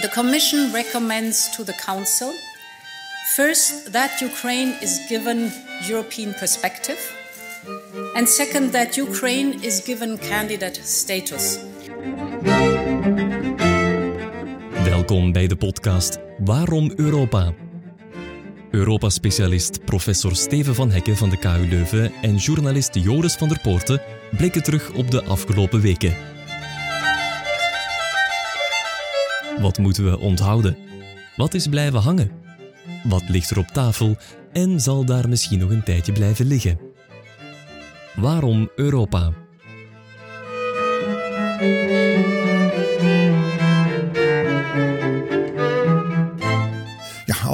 The Commission recommends to the Council first that Ukraine is given European perspective, and second that Ukraine is given candidate status. Welkom bij de podcast Waarom Europa? Europa-specialist professor Steven van Hekken van de KU Leuven en journalist Joris van der Poorten blikken terug op de afgelopen weken. Wat moeten we onthouden? Wat is blijven hangen? Wat ligt er op tafel en zal daar misschien nog een tijdje blijven liggen? Waarom Europa?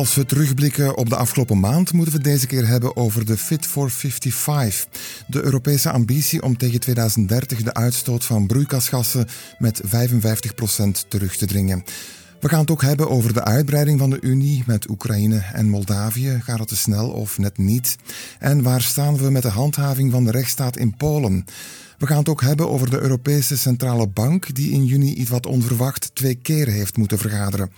Als we terugblikken op de afgelopen maand, moeten we het deze keer hebben over de Fit for 55. De Europese ambitie om tegen 2030 de uitstoot van broeikasgassen met 55% terug te dringen. We gaan het ook hebben over de uitbreiding van de Unie met Oekraïne en Moldavië. Gaat het te snel of net niet? En waar staan we met de handhaving van de rechtsstaat in Polen? We gaan het ook hebben over de Europese Centrale Bank, die in juni iets wat onverwacht twee keer heeft moeten vergaderen.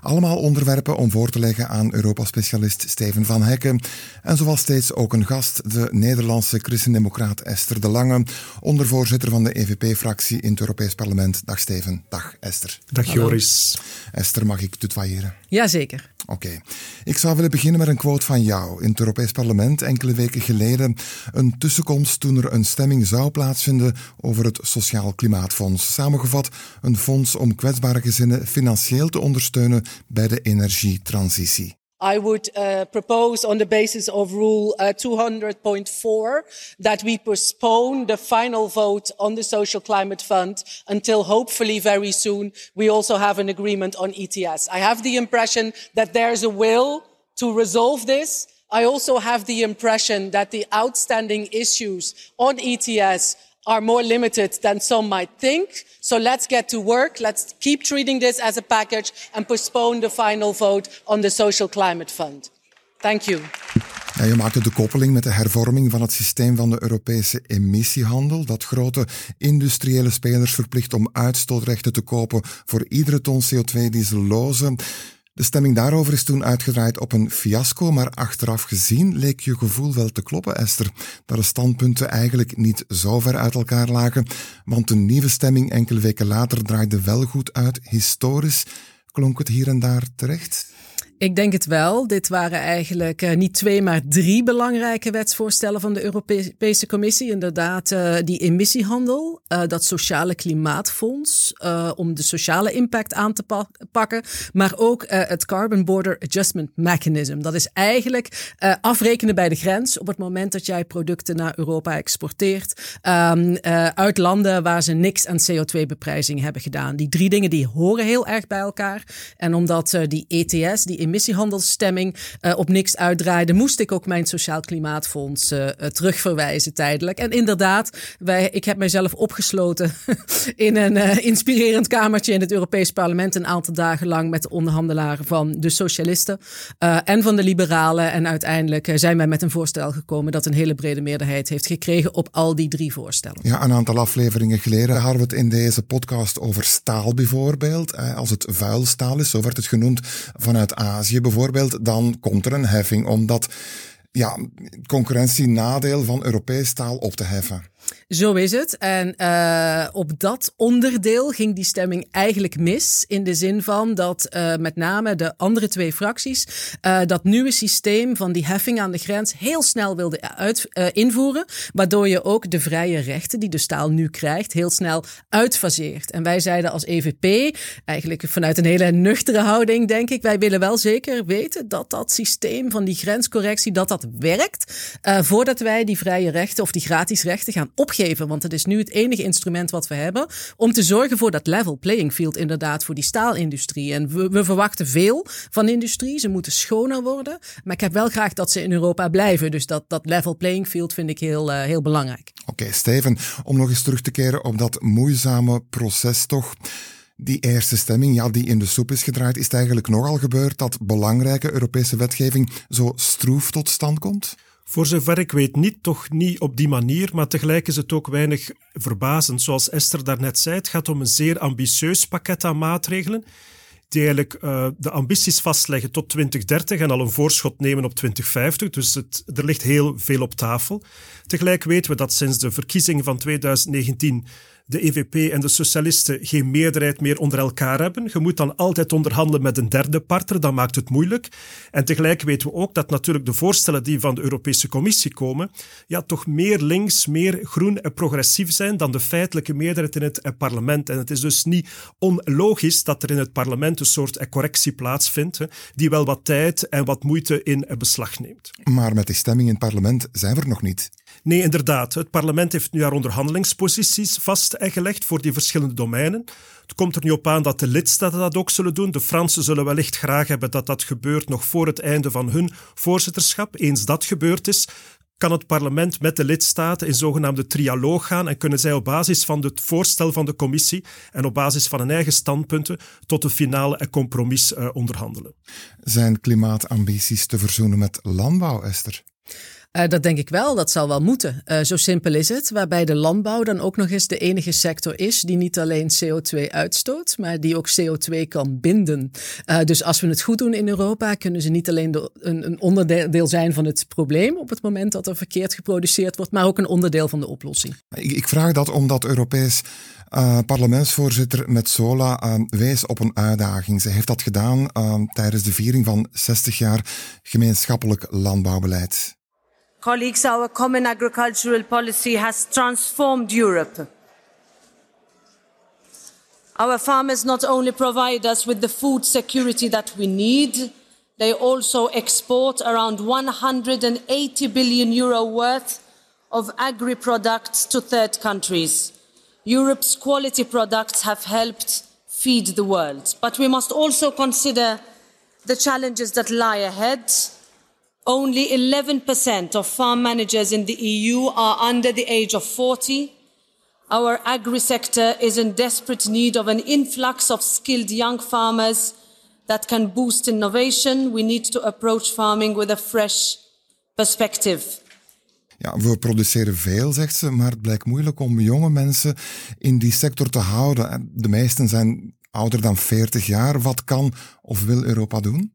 Allemaal onderwerpen om voor te leggen aan Europa-specialist Steven van Hekken. En zoals steeds ook een gast, de Nederlandse christendemocraat Esther de Lange, ondervoorzitter van de EVP-fractie in het Europees Parlement. Dag Steven. Dag Esther. Dag Joris. Esther, mag ik tutoyeren? Jazeker. Oké. Ik zou willen beginnen met een quote van jou. In het Europees Parlement enkele weken geleden een tussenkomst toen er een stemming zou plaatsvinden over het Sociaal Klimaatfonds. Samengevat, een fonds om kwetsbare gezinnen financieel te ondersteunen bij de energietransitie. I would uh, propose on the basis of Rule uh, 200.4 that we postpone the final vote on the Social Climate Fund until hopefully very soon we also have an agreement on ETS. I have the impression that there's a will to resolve this. I also have the impression that the outstanding issues on ETS are more limited than some might think. So let's get to work. Let's keep treating this as a package and postpone the final vote on the Social Climate Fund. Thank you. Ja, je maakte de koppeling met de hervorming van het systeem van de Europese emissiehandel, dat grote industriële spelers verplicht om uitstootrechten te kopen voor iedere ton CO2 die ze lozen. De stemming daarover is toen uitgedraaid op een fiasco, maar achteraf gezien leek je gevoel wel te kloppen, Esther, dat de standpunten eigenlijk niet zo ver uit elkaar lagen, want de nieuwe stemming enkele weken later draaide wel goed uit. Historisch klonk het hier en daar terecht? Ik denk het wel. Dit waren eigenlijk uh, niet twee, maar drie belangrijke wetsvoorstellen van de Europese Commissie. Inderdaad, uh, die emissiehandel, uh, dat sociale klimaatfonds om de sociale impact aan te pa pakken, maar ook het Carbon Border Adjustment Mechanism. Dat is eigenlijk afrekenen bij de grens op het moment dat jij producten naar Europa exporteert um, uit landen waar ze niks aan CO2-beprijzing hebben gedaan. Die drie dingen die horen heel erg bij elkaar. En omdat die ETS, die emissiehandelsstemming uh, op niks uitdraaide, moest ik ook mijn Sociaal Klimaatfonds uh, terugverwijzen tijdelijk. En inderdaad, wij, ik heb mijzelf opgesloten in een inspirerend kamertje in het Europees Parlement een aantal dagen lang met de onderhandelaren van de socialisten en van de liberalen. En uiteindelijk zijn wij met een voorstel gekomen dat een hele brede meerderheid heeft gekregen op al die drie voorstellen. Ja, een aantal afleveringen geleden hadden we het in deze podcast over staal bijvoorbeeld. Als het vuilstaal is, zo werd het genoemd vanuit Azië Azië bijvoorbeeld, dan komt er een heffing om dat ja, concurrentienadeel van Europees staal op te heffen. Zo is het. En uh, op dat onderdeel ging die stemming eigenlijk mis. In de zin van dat uh, met name de andere twee fracties uh, dat nieuwe systeem van die heffing aan de grens heel snel wilden uit, invoeren. Waardoor je ook de vrije rechten die de staal nu krijgt heel snel uitfaseert. En wij zeiden als EVP, eigenlijk vanuit een hele nuchtere houding denk ik, wij willen wel zeker weten dat dat systeem van die grenscorrectie, dat dat werkt. voordat wij die vrije rechten of die gratis rechten gaan opgeven. Want het is nu het enige instrument wat we hebben om te zorgen voor dat level playing field inderdaad voor die staalindustrie. En we, we verwachten veel van industrie. Ze moeten schoner worden. Maar ik heb wel graag dat ze in Europa blijven. Dus dat, dat level playing field vind ik heel, uh, heel belangrijk. Oké, Steven, om nog eens terug te keren op dat moeizame proces toch. Die eerste stemming, ja, die in de soep is gedraaid, is het eigenlijk nogal gebeurd dat belangrijke Europese wetgeving zo stroef tot stand komt? Voor zover ik weet niet, toch niet op die manier, maar tegelijk is het ook weinig verbazend. Zoals Esther daarnet zei, het gaat om een zeer ambitieus pakket aan maatregelen. die eigenlijk uh, de ambities vastleggen tot 2030 en al een voorschot nemen op 2050. Dus het, er ligt heel veel op tafel. Tegelijk weten we dat sinds de verkiezingen van 2019 de EVP en de socialisten geen meerderheid meer onder elkaar hebben. Je moet dan altijd onderhandelen met een derde partner, dat maakt het moeilijk. En tegelijk weten we ook dat natuurlijk de voorstellen die van de Europese Commissie komen, ja, toch meer links, meer groen en progressief zijn dan de feitelijke meerderheid in het parlement. En het is dus niet onlogisch dat er in het parlement een soort correctie plaatsvindt, die wel wat tijd en wat moeite in beslag neemt. Maar met die stemming in het parlement zijn we er nog niet. Nee, inderdaad. Het parlement heeft nu haar onderhandelingsposities vastgelegd voor die verschillende domeinen. Het komt er nu op aan dat de lidstaten dat ook zullen doen. De Fransen zullen wellicht graag hebben dat dat gebeurt nog voor het einde van hun voorzitterschap. Eens dat gebeurd is, kan het parlement met de lidstaten in zogenaamde trialoog gaan en kunnen zij op basis van het voorstel van de commissie en op basis van hun eigen standpunten tot een finale compromis uh, onderhandelen. Zijn klimaatambities te verzoenen met landbouw, Esther? Uh, dat denk ik wel, dat zal wel moeten. Uh, zo simpel is het, waarbij de landbouw dan ook nog eens de enige sector is die niet alleen CO2 uitstoot, maar die ook CO2 kan binden. Uh, dus als we het goed doen in Europa, kunnen ze niet alleen een, een, onderdeel zijn van het probleem op het moment dat er verkeerd geproduceerd wordt, maar ook een onderdeel van de oplossing. Ik, ik vraag dat omdat Europees parlementsvoorzitter Metsola uh, wees op een uitdaging. Ze heeft dat gedaan tijdens de viering van 60 jaar gemeenschappelijk landbouwbeleid. Colleagues, our common agricultural policy has transformed Europe. Our farmers not only provide us with the food security that we need, they also export around 180 billion euro worth of agri products to third countries. Europe's quality products have helped feed the world. But we must also consider the challenges that lie ahead Only 11% of farm managers in the EU are under the age of 40. Our agri sector is in desperate need of an influx of skilled young farmers that can boost innovation. We need to approach farming with a fresh perspective. Ja, we produceren veel, zegt ze, maar het blijkt moeilijk om jonge mensen in die sector te houden. De meesten zijn ouder dan 40 jaar. Wat kan of wil Europa doen?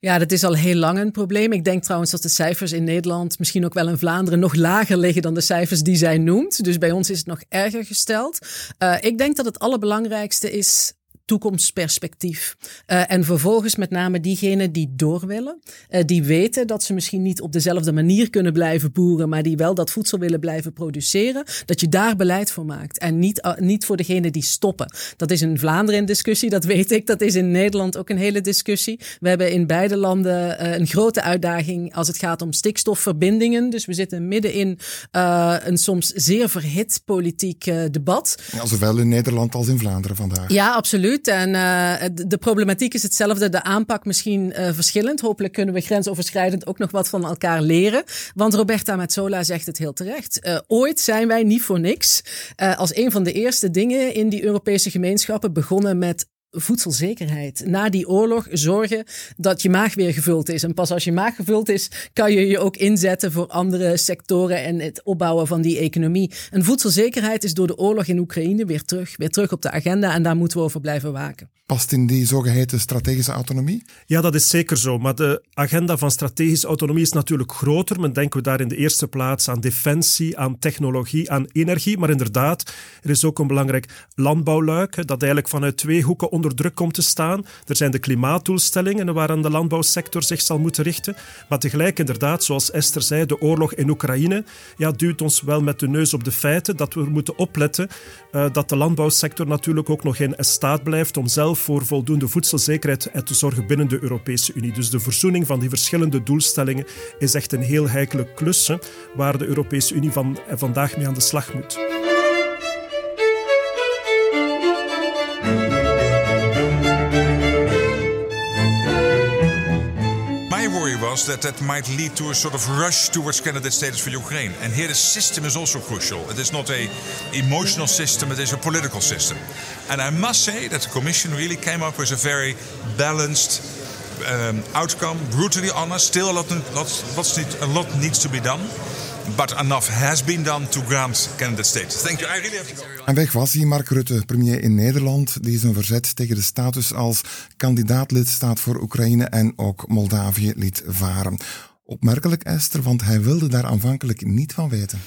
Ja, dat is al heel lang een probleem. Ik denk trouwens dat de cijfers in Nederland, misschien ook wel in Vlaanderen, nog lager liggen dan de cijfers die zij noemt. Dus bij ons is het nog erger gesteld. Uh, ik denk dat het allerbelangrijkste is toekomstperspectief. Uh, en vervolgens met name diegenen die door willen, uh, die weten dat ze misschien niet op dezelfde manier kunnen blijven boeren, maar die wel dat voedsel willen blijven produceren, dat je daar beleid voor maakt. En niet, uh, niet voor degenen die stoppen. Dat is in Vlaanderen een discussie, dat weet ik. Dat is in Nederland ook een hele discussie. We hebben in beide landen een grote uitdaging als het gaat om stikstofverbindingen. Dus we zitten midden in een soms zeer verhit politiek debat. Ja, zowel in Nederland als in Vlaanderen vandaag. Ja, absoluut. En uh, de problematiek is hetzelfde, de aanpak misschien uh, verschillend. Hopelijk kunnen we grensoverschrijdend ook nog wat van elkaar leren. Want Roberta Metsola zegt het heel terecht. Uh, ooit zijn wij niet voor niks als een van de eerste dingen in die Europese gemeenschappen begonnen met voedselzekerheid. Na die oorlog zorgen dat je maag weer gevuld is. En pas als je maag gevuld is, kan je je ook inzetten voor andere sectoren en het opbouwen van die economie. En voedselzekerheid is door de oorlog in Oekraïne weer terug, weer terug op de agenda en daar moeten we over blijven waken. Past in die zogeheten strategische autonomie? Ja, dat is zeker zo. Maar de agenda van strategische autonomie is natuurlijk groter. Men denken we daar in de eerste plaats aan defensie, aan technologie, aan energie. Maar inderdaad, er is ook een belangrijk landbouwluik dat eigenlijk vanuit twee hoeken onder druk komt te staan. Er zijn de klimaatdoelstellingen waaraan de landbouwsector zich zal moeten richten. Maar tegelijk, inderdaad, zoals Esther zei, de oorlog in Oekraïne ja, duwt ons wel met de neus op de feiten dat we moeten opletten uh, dat de landbouwsector natuurlijk ook nog in staat blijft om zelf voor voldoende voedselzekerheid te zorgen binnen de Europese Unie. Dus de verzoening van die verschillende doelstellingen is echt een heel heikele klus waar de Europese Unie van, vandaag mee aan de slag moet. Was that that might lead to a sort of rush towards candidate status for Ukraine. And here the system is also crucial. It is not a emotional system, it is a political system. And I must say that the Commission really came up with a very balanced um, outcome, brutally honest. Still a lot, lot, a lot needs to be done. But enough has been done to grant candidate status. Thank you. I really have to go. En weg was hij, Mark Rutte, premier in Nederland, die zijn verzet tegen de status als kandidaatlidstaat voor Oekraïne en ook Moldavië liet varen. Opmerkelijk, Esther, want hij wilde daar aanvankelijk niet van weten.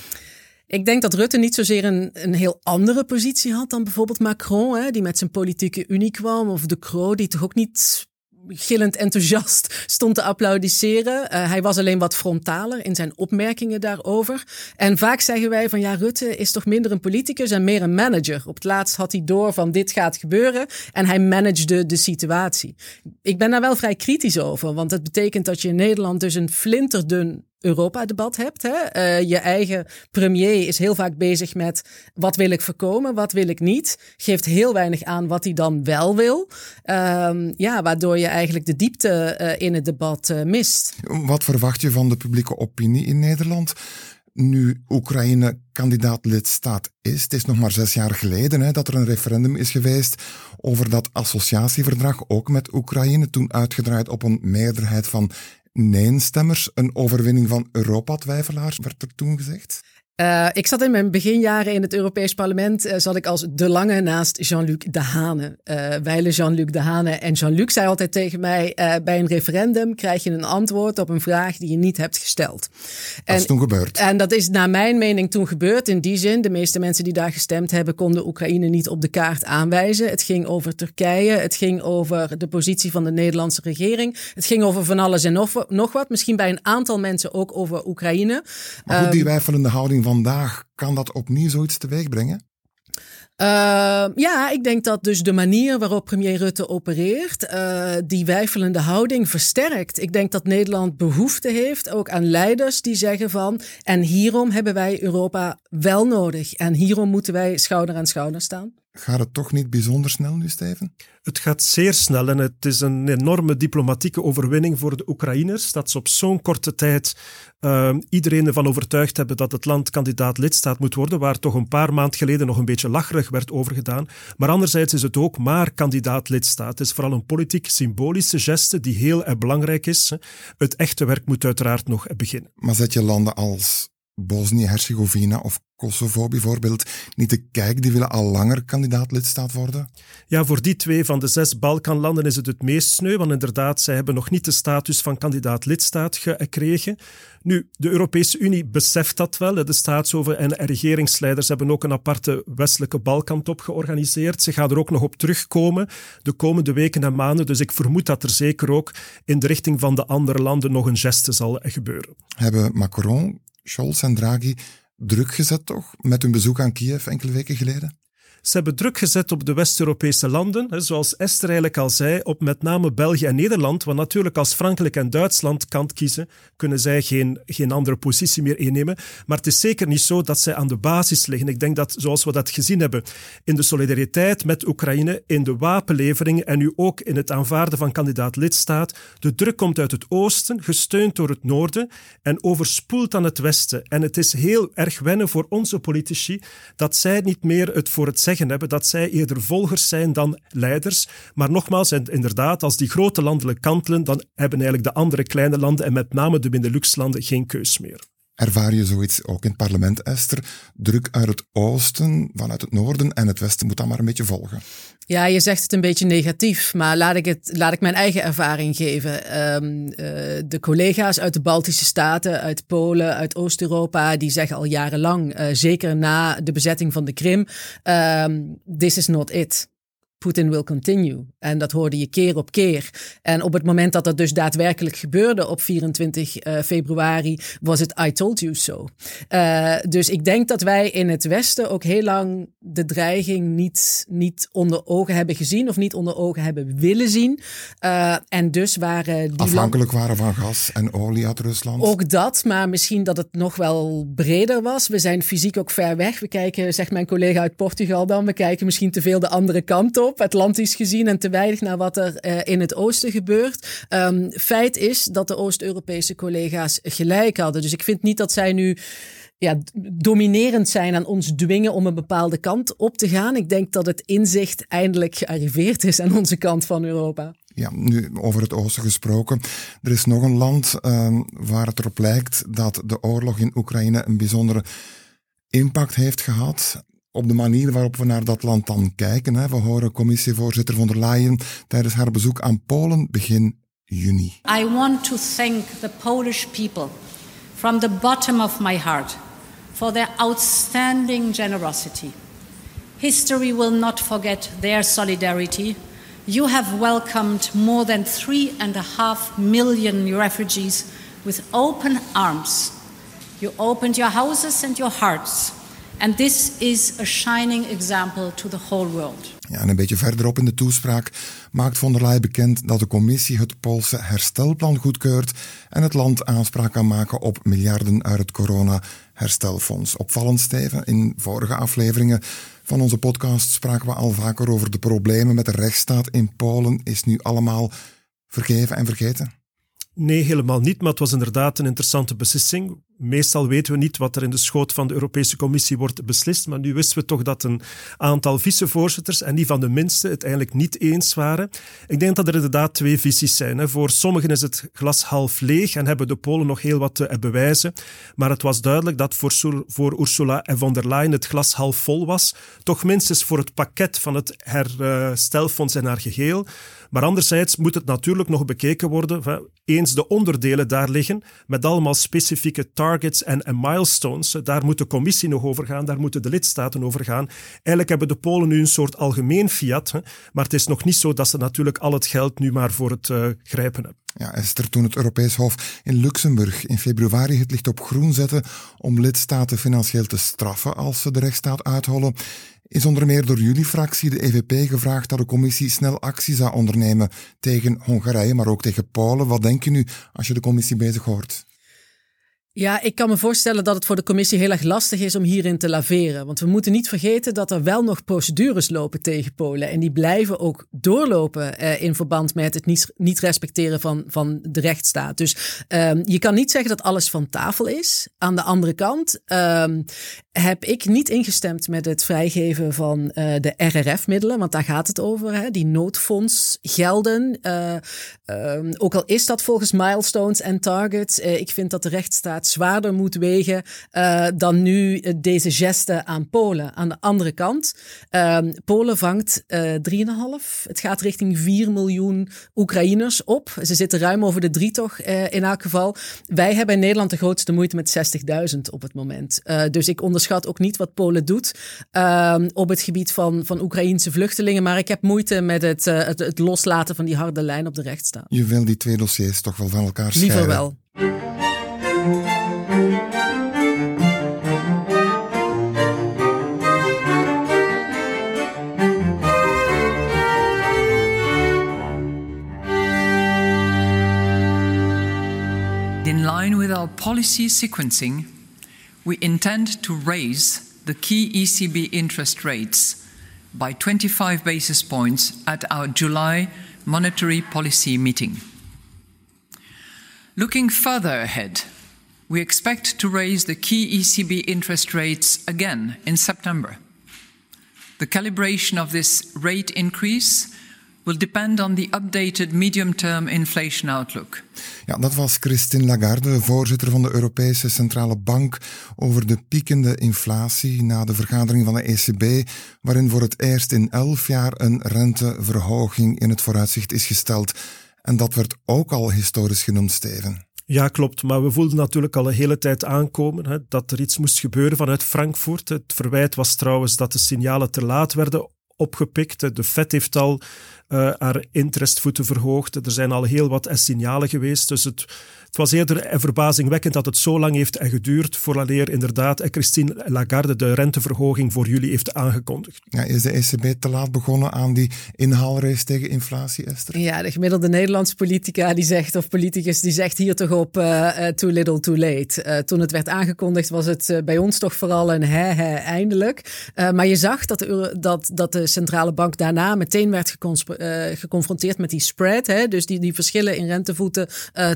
Ik denk dat Rutte niet zozeer een, een heel andere positie had dan bijvoorbeeld Macron, hè, die met zijn politieke unie kwam, of De Croo, die toch ook niet gillend enthousiast stond te applaudisseren. Uh, hij was alleen wat frontaler in zijn opmerkingen daarover. En vaak zeggen wij van ja, Rutte is toch minder een politicus en meer een manager. Op het laatst had hij door van dit gaat gebeuren en hij managede de situatie. Ik ben daar wel vrij kritisch over, want het betekent dat je in Nederland dus een flinterdun Europa-debat hebt. Hè? Uh, je eigen premier is heel vaak bezig met wat wil ik voorkomen, wat wil ik niet. Geeft heel weinig aan wat hij dan wel wil. Um, ja, waardoor je eigenlijk de diepte uh, in het debat uh, mist. Wat verwacht je van de publieke opinie in Nederland? Nu Oekraïne kandidaat lidstaat is. Het is nog maar zes jaar geleden hè, dat er een referendum is geweest over dat associatieverdrag, ook met Oekraïne, toen uitgedraaid op een meerderheid van nee-stemmers, een overwinning van Europa-twijfelaars, werd er toen gezegd? Uh, ik zat in mijn beginjaren in het Europees Parlement, uh, zat ik als de lange naast Jean-Luc Dehane. Uh, wijle Jean-Luc Dehane. En Jean-Luc zei altijd tegen mij, bij een referendum krijg je een antwoord op een vraag die je niet hebt gesteld. Dat is toen gebeurd. En dat is naar mijn mening toen gebeurd. In die zin, de meeste mensen die daar gestemd hebben, konden Oekraïne niet op de kaart aanwijzen. Het ging over Turkije, het ging over de positie van de Nederlandse regering. Het ging over van alles en nog, nog wat. Misschien bij een aantal mensen ook over Oekraïne. Maar goed, die ehm, wijfelende houding vandaag, kan dat opnieuw zoiets teweeg brengen? Uh, ja, ik denk dat dus de manier waarop premier Rutte opereert, uh, die wijfelende houding versterkt. Ik denk dat Nederland behoefte heeft ook aan leiders die zeggen van, en hierom hebben wij Europa wel nodig. En hierom moeten wij schouder aan schouder staan. Gaat het toch niet bijzonder snel nu, Steven? Het gaat zeer snel en het is een enorme diplomatieke overwinning voor de Oekraïners. Dat ze op zo'n korte tijd uh, iedereen ervan overtuigd hebben dat het land kandidaat lidstaat moet worden, waar toch een paar maand geleden nog een beetje lacherig werd overgedaan. Maar anderzijds is het ook maar kandidaat lidstaat. Het is vooral een politiek symbolische geste die heel erg belangrijk is. Het echte werk moet uiteraard nog beginnen. Maar zet je landen als Bosnië-Herzegovina of Kosovo bijvoorbeeld niet de kijk, die willen al langer kandidaat-lidstaat worden? Ja, voor die twee van de zes Balkanlanden is het het meest sneu, want inderdaad, zij hebben nog niet de status van kandidaat-lidstaat gekregen. Nu, de Europese Unie beseft dat wel. De staatsover- en regeringsleiders hebben ook een aparte westelijke Balkantop georganiseerd. Ze gaan er ook nog op terugkomen de komende weken en maanden. Dus ik vermoed dat er zeker ook in de richting van de andere landen nog een geste zal gebeuren. Hebben Macron, Scholz en Draghi druk gezet toch met hun bezoek aan Kiev enkele weken geleden? Ze hebben druk gezet op de West-Europese landen, zoals Esther eigenlijk al zei, op met name België en Nederland. Want natuurlijk, als Frankrijk en Duitsland kant kiezen, kunnen zij geen, geen andere positie meer innemen. Maar het is zeker niet zo dat zij aan de basis liggen. Ik denk dat, zoals we dat gezien hebben in de solidariteit met Oekraïne, in de wapenleveringen en nu ook in het aanvaarden van kandidaat lidstaat, de druk komt uit het oosten, gesteund door het noorden en overspoelt aan het westen. En het is heel erg wennen voor onze politici dat zij niet meer het voor het zeggen hebben dat zij eerder volgers zijn dan leiders. Maar nogmaals, inderdaad, als die grote landen kantelen, dan hebben eigenlijk de andere kleine landen en met name de Benelux-landen geen keus meer. Ervaar je zoiets ook in het parlement, Esther? Druk uit het oosten, vanuit het noorden en het westen moet dan maar een beetje volgen. Ja, je zegt het een beetje negatief, maar laat ik, het, laat ik mijn eigen ervaring geven. Um, uh, de collega's uit de Baltische Staten, uit Polen, uit Oost-Europa, die zeggen al jarenlang, uh, zeker na de bezetting van de Krim, um, this is not it. Putin will continue. En dat hoorde je keer op keer. En op het moment dat dat dus daadwerkelijk gebeurde op 24 uh, februari, was het I told you so. Uh, dus ik denk dat wij in het Westen ook heel lang de dreiging niet, niet onder ogen hebben gezien of niet onder ogen hebben willen zien. Uh, en dus waren die Afhankelijk waren van gas en olie uit Rusland. Ook dat, maar misschien dat het nog wel breder was. We zijn fysiek ook ver weg. We kijken, zegt mijn collega uit Portugal dan, we kijken misschien te veel de andere kant op. Atlantisch gezien, en te weinig naar wat er uh, in het oosten gebeurt. Um, feit is dat de Oost-Europese collega's gelijk hadden. Dus ik vind niet dat zij nu ja, dominerend zijn aan ons dwingen om een bepaalde kant op te gaan. Ik denk dat het inzicht eindelijk gearriveerd is aan onze kant van Europa. Ja, nu over het oosten gesproken. Er is nog een land uh, waar het erop lijkt dat de oorlog in Oekraïne een bijzondere impact heeft gehad op de manier waarop we naar dat land dan kijken. Hè. We horen commissievoorzitter von der Leyen tijdens haar bezoek aan Polen begin juni. I want to thank the Polish people from the bottom of my heart for their outstanding generosity. History will not forget their solidarity. You have welcomed more than three and a half million refugees with open arms. You opened your houses and your hearts. And this is a shining example to the whole world. Ja, en een beetje verderop in de toespraak maakt von der Leyen bekend dat de commissie het Poolse herstelplan goedkeurt en het land aanspraak kan maken op miljarden uit het corona-herstelfonds. Opvallend, Steven, in vorige afleveringen van onze podcast spraken we al vaker over de problemen met de rechtsstaat in Polen. Is nu allemaal vergeven en vergeten? Nee, helemaal niet. Maar het was inderdaad een interessante beslissing. Meestal weten we niet wat er in de schoot van de Europese Commissie wordt beslist. Maar nu wisten we toch dat een aantal vicevoorzitters, en die van de minste, het eigenlijk niet eens waren. Ik denk dat er inderdaad twee visies zijn. Voor sommigen is het glas half leeg en hebben de Polen nog heel wat te bewijzen. Maar het was duidelijk dat voor, Ursula en von der Leyen het glas half vol was. Toch minstens voor het pakket van het herstelfonds in haar geheel. Maar anderzijds moet het natuurlijk nog bekeken worden, eens de onderdelen daar liggen, met allemaal specifieke targets en, milestones. Daar moet de commissie nog over gaan, daar moeten de lidstaten over gaan. Eigenlijk hebben de Polen nu een soort algemeen fiat, maar het is nog niet zo dat ze natuurlijk al het geld nu maar voor het uh, grijpen hebben. Ja, Esther, toen het Europees Hof in Luxemburg in februari het licht op groen zette om lidstaten financieel te straffen als ze de rechtsstaat uithollen, is onder meer door jullie fractie, de EVP, gevraagd dat de commissie snel actie zou ondernemen tegen Hongarije, maar ook tegen Polen. Wat denk je nu als je de commissie bezig hoort? Ja, ik kan me voorstellen dat het voor de commissie heel erg lastig is om hierin te laveren. Want we moeten niet vergeten dat er wel nog procedures lopen tegen Polen. En die blijven ook doorlopen eh, in verband met het niet, niet respecteren van, van de rechtsstaat. Dus um, je kan niet zeggen dat alles van tafel is. Aan de andere kant um, heb ik niet ingestemd met het vrijgeven van uh, de RRF-middelen. Want daar gaat het over, hè, die noodfondsgelden. Uh, um, ook al is dat volgens milestones en targets. ik vind dat de rechtsstaat zwaarder moet wegen uh, dan nu deze geste aan Polen. Aan de andere kant, uh, Polen vangt uh, eh, 3,5. Het gaat richting 4 miljoen Oekraïners op. Ze zitten ruim over de drie toch in elk geval. Wij hebben in Nederland de grootste moeite met 60.000 op het moment. dus ik onderschat ook niet wat Polen doet ehm, op het gebied van, van Oekraïense vluchtelingen. Maar ik heb moeite met het, het, het, loslaten van die harde lijn op de rechtsstaat. Je wil die twee dossiers toch wel van elkaar scheiden? Liever wel. In line with our policy sequencing, we intend to raise the key ECB interest rates by 25 basis points at our July monetary policy meeting. Looking further ahead, we expect to raise the key ECB interest rates again in September. The calibration of this rate increase will depend on the updated medium-term inflation outlook. Ja, dat was Christine Lagarde, voorzitter van de Europese Centrale Bank, over de piekende inflatie na de vergadering van de ECB, waarin voor het eerst in elf jaar een renteverhoging in het vooruitzicht is gesteld. En dat werd ook al historisch genoemd, Steven. Ja, klopt. Maar we voelden natuurlijk al een hele tijd aankomen hè, dat er iets moest gebeuren vanuit Frankfurt. Het verwijt was trouwens dat de signalen te laat werden opgepikt. De Fed heeft al uh, haar interestvoeten verhoogd. Er zijn al heel wat signalen geweest. Dus het, het was eerder verbazingwekkend dat het zo lang heeft geduurd vooraleer inderdaad Christine Lagarde de renteverhoging voor jullie heeft aangekondigd. Ja, is de ECB te laat begonnen aan die inhaalrace tegen inflatie, Esther? Ja, de gemiddelde Nederlandse politica die zegt, of politicus die zegt hier toch op uh, too little too late. Uh, toen het werd aangekondigd was het bij ons toch vooral een hè, hè eindelijk. maar je zag dat de, dat, dat de centrale bank daarna meteen werd geconfronteerd met die spread, hè, dus die, die verschillen in rentevoeten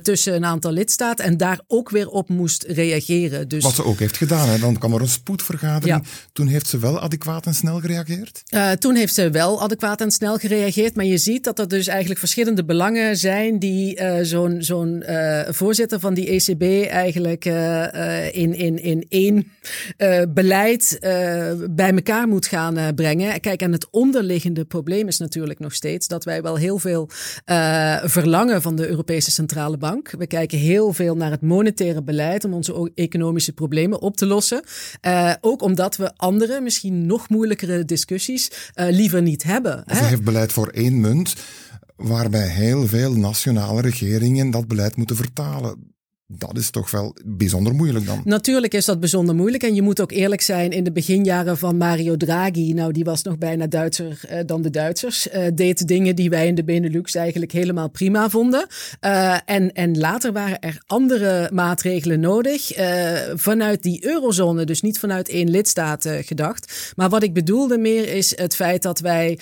tussen een aantal lidstaten en daar ook weer op moest reageren. Dus, Wat ze ook heeft gedaan, hè. dan kwam er een spoedvergadering. Toen heeft ze wel adequaat en snel gereageerd? toen heeft ze wel adequaat en snel gereageerd, maar je ziet dat er dus eigenlijk verschillende belangen zijn die zo'n zo'n voorzitter van die ECB eigenlijk in, in, in één beleid bij elkaar moet gaan brengen. Kijk, en het onderliggende probleem is natuurlijk nog steeds dat wij wel heel veel uh, verlangen van de Europese Centrale Bank. We kijken heel veel naar het monetaire beleid om onze economische problemen op te lossen. Uh, ook omdat we andere, misschien nog moeilijkere discussies uh, liever niet hebben. Ze heeft beleid voor één munt, waarbij heel veel nationale regeringen dat beleid moeten vertalen. Dat is toch wel bijzonder moeilijk dan. Natuurlijk is dat bijzonder moeilijk. En je moet ook eerlijk zijn, in de beginjaren van Mario Draghi, nou die was nog bijna Duitser uh, dan de Duitsers, uh, deed dingen die wij in de Benelux eigenlijk helemaal prima vonden. Uh, en, en later waren er andere maatregelen nodig vanuit die eurozone, dus niet vanuit één lidstaat gedacht. Maar wat ik bedoelde meer is het feit dat wij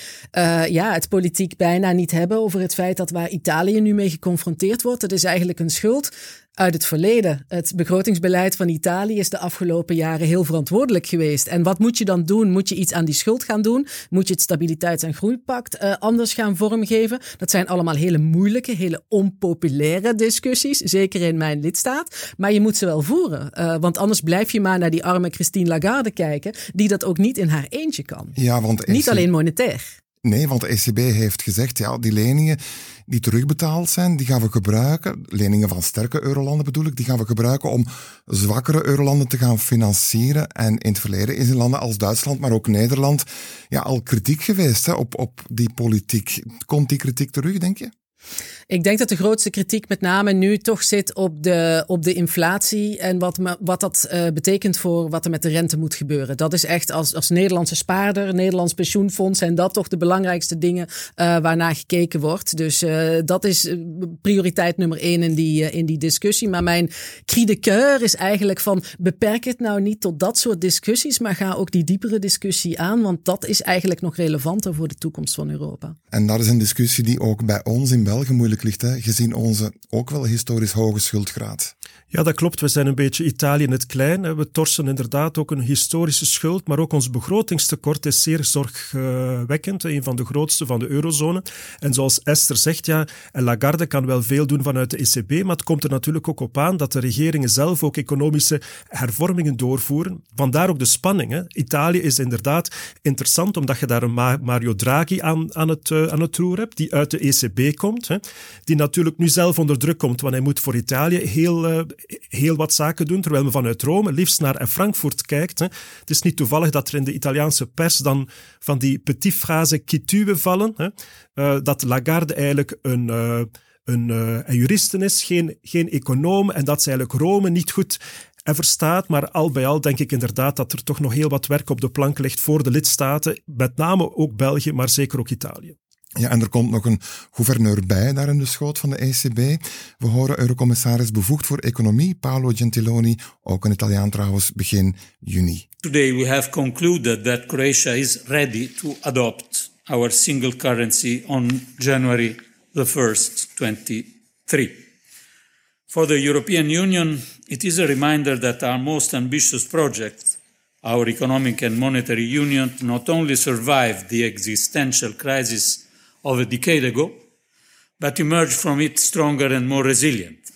ja, het politiek bijna niet hebben over het feit dat waar Italië nu mee geconfronteerd wordt, dat is eigenlijk een schuld uit het verleden. Het begrotingsbeleid van Italië is de afgelopen jaren heel verantwoordelijk geweest. En wat moet je dan doen? Moet je iets aan die schuld gaan doen? Moet je het Stabiliteits- en Groeipact uh, anders gaan vormgeven? Dat zijn allemaal hele moeilijke, hele onpopulaire discussies, zeker in mijn lidstaat. Maar je moet ze wel voeren, uh, want anders blijf je maar naar die arme Christine Lagarde kijken, die dat ook niet in haar eentje kan. Ja, want niet alleen monetair. Nee, want de ECB heeft gezegd, ja, die leningen die terugbetaald zijn, die gaan we gebruiken, leningen van sterke eurolanden bedoel ik, die gaan we gebruiken om zwakkere eurolanden te gaan financieren. En in het verleden is in landen als Duitsland, maar ook Nederland, ja, al kritiek geweest hè, op, op die politiek. Komt die kritiek terug, denk je? Ik denk dat de grootste kritiek met name nu toch zit op de, op de inflatie en wat, wat dat uh, betekent voor wat er met de rente moet gebeuren. Dat is echt als, als Nederlandse spaarder, Nederlands pensioenfonds, zijn dat toch de belangrijkste dingen uh, waarnaar gekeken wordt. Dus uh, dat is prioriteit nummer één in die, in die discussie. Maar mijn cri de is eigenlijk van beperk het nou niet tot dat soort discussies, maar ga ook die diepere discussie aan, want dat is eigenlijk nog relevanter voor de toekomst van Europa. En dat is een discussie die ook bij ons in België moeilijk gezien onze ook wel historisch hoge schuldgraad. Ja, dat klopt. We zijn een beetje Italië in het klein. We torsen inderdaad ook een historische schuld, maar ook ons begrotingstekort is zeer zorgwekkend. Een van de grootste van de eurozone. En zoals Esther zegt, ja, Lagarde kan wel veel doen vanuit de ECB, maar het komt er natuurlijk ook op aan dat de regeringen zelf ook economische hervormingen doorvoeren. Vandaar ook de spanning. Italië is inderdaad interessant, omdat je daar een Mario Draghi aan, aan, het, uh, aan het roer hebt, die uit de ECB komt. Hè. Die natuurlijk nu zelf onder druk komt, want hij moet voor Italië heel... Heel wat zaken doen, terwijl men vanuit Rome liefst naar Frankfurt kijkt. Hè. Het is niet toevallig dat er in de Italiaanse pers dan van die petit phrase qui tue vallen, hè. Uh, dat Lagarde eigenlijk een... Uh, een, uh, een juriste is, geen, geen econoom, en dat ze eigenlijk Rome niet goed verstaat. Maar al bij al denk ik inderdaad dat er toch nog heel wat werk op de plank ligt voor de lidstaten, met name ook België, maar zeker ook Italië. Ja, en er komt nog een gouverneur bij daar in de schoot van de ECB. We horen Eurocommissaris bevoegd voor economie, Paolo Gentiloni, ook een Italiaan trouwens, begin juni. Today we have concluded that Croatia is ready to adopt our single currency on January the 1st, 2023. For the European Union, it is a reminder that our most ambitious project, our economic and monetary union, not only survived the existential crisis of a decade ago, but emerged from it stronger and more resilient.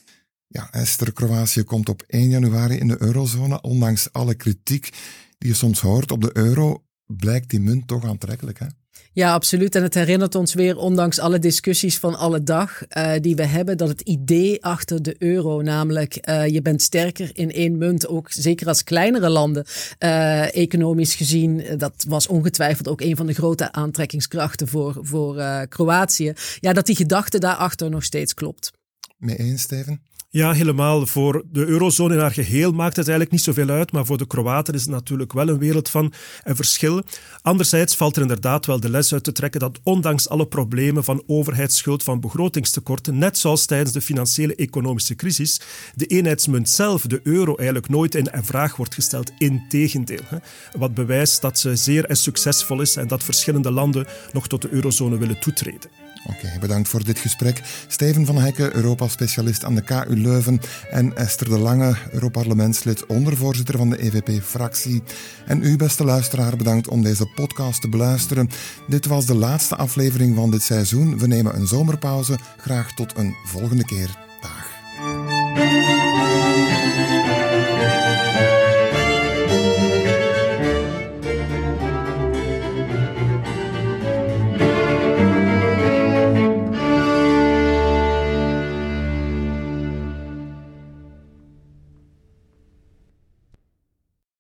Ja, Esther, Kroatië komt op 1 januari in de eurozone. Ondanks alle kritiek die je soms hoort op de euro, blijkt die munt toch aantrekkelijk, hè? Ja, absoluut. En het herinnert ons weer, ondanks alle discussies van alle dag uh, die we hebben, dat het idee achter de euro, namelijk uh, je bent sterker in één munt, ook zeker als kleinere landen, uh, economisch gezien, dat was ongetwijfeld ook een van de grote aantrekkingskrachten voor, voor Kroatië. Ja, dat die gedachte daarachter nog steeds klopt. Mee eens, Steven? Ja, helemaal. Voor de eurozone in haar geheel maakt het eigenlijk niet zoveel uit, maar voor de Kroaten is het natuurlijk wel een wereld van een verschil. Anderzijds valt er inderdaad wel de les uit te trekken dat ondanks alle problemen van overheidsschuld, van begrotingstekorten, net zoals tijdens de financiële economische crisis, de eenheidsmunt zelf, de euro, eigenlijk nooit in vraag wordt gesteld. Integendeel. Wat bewijst dat ze zeer succesvol is en dat verschillende landen nog tot de eurozone willen toetreden. Oké, bedankt voor dit gesprek. Steven van Hekken, Europa-specialist aan de KU Leuven. En Esther de Lange, Europarlementslid, ondervoorzitter van de EVP-fractie. En u, beste luisteraar, bedankt om deze podcast te beluisteren. Dit was de laatste aflevering van dit seizoen. We nemen een zomerpauze. Graag tot een volgende keer.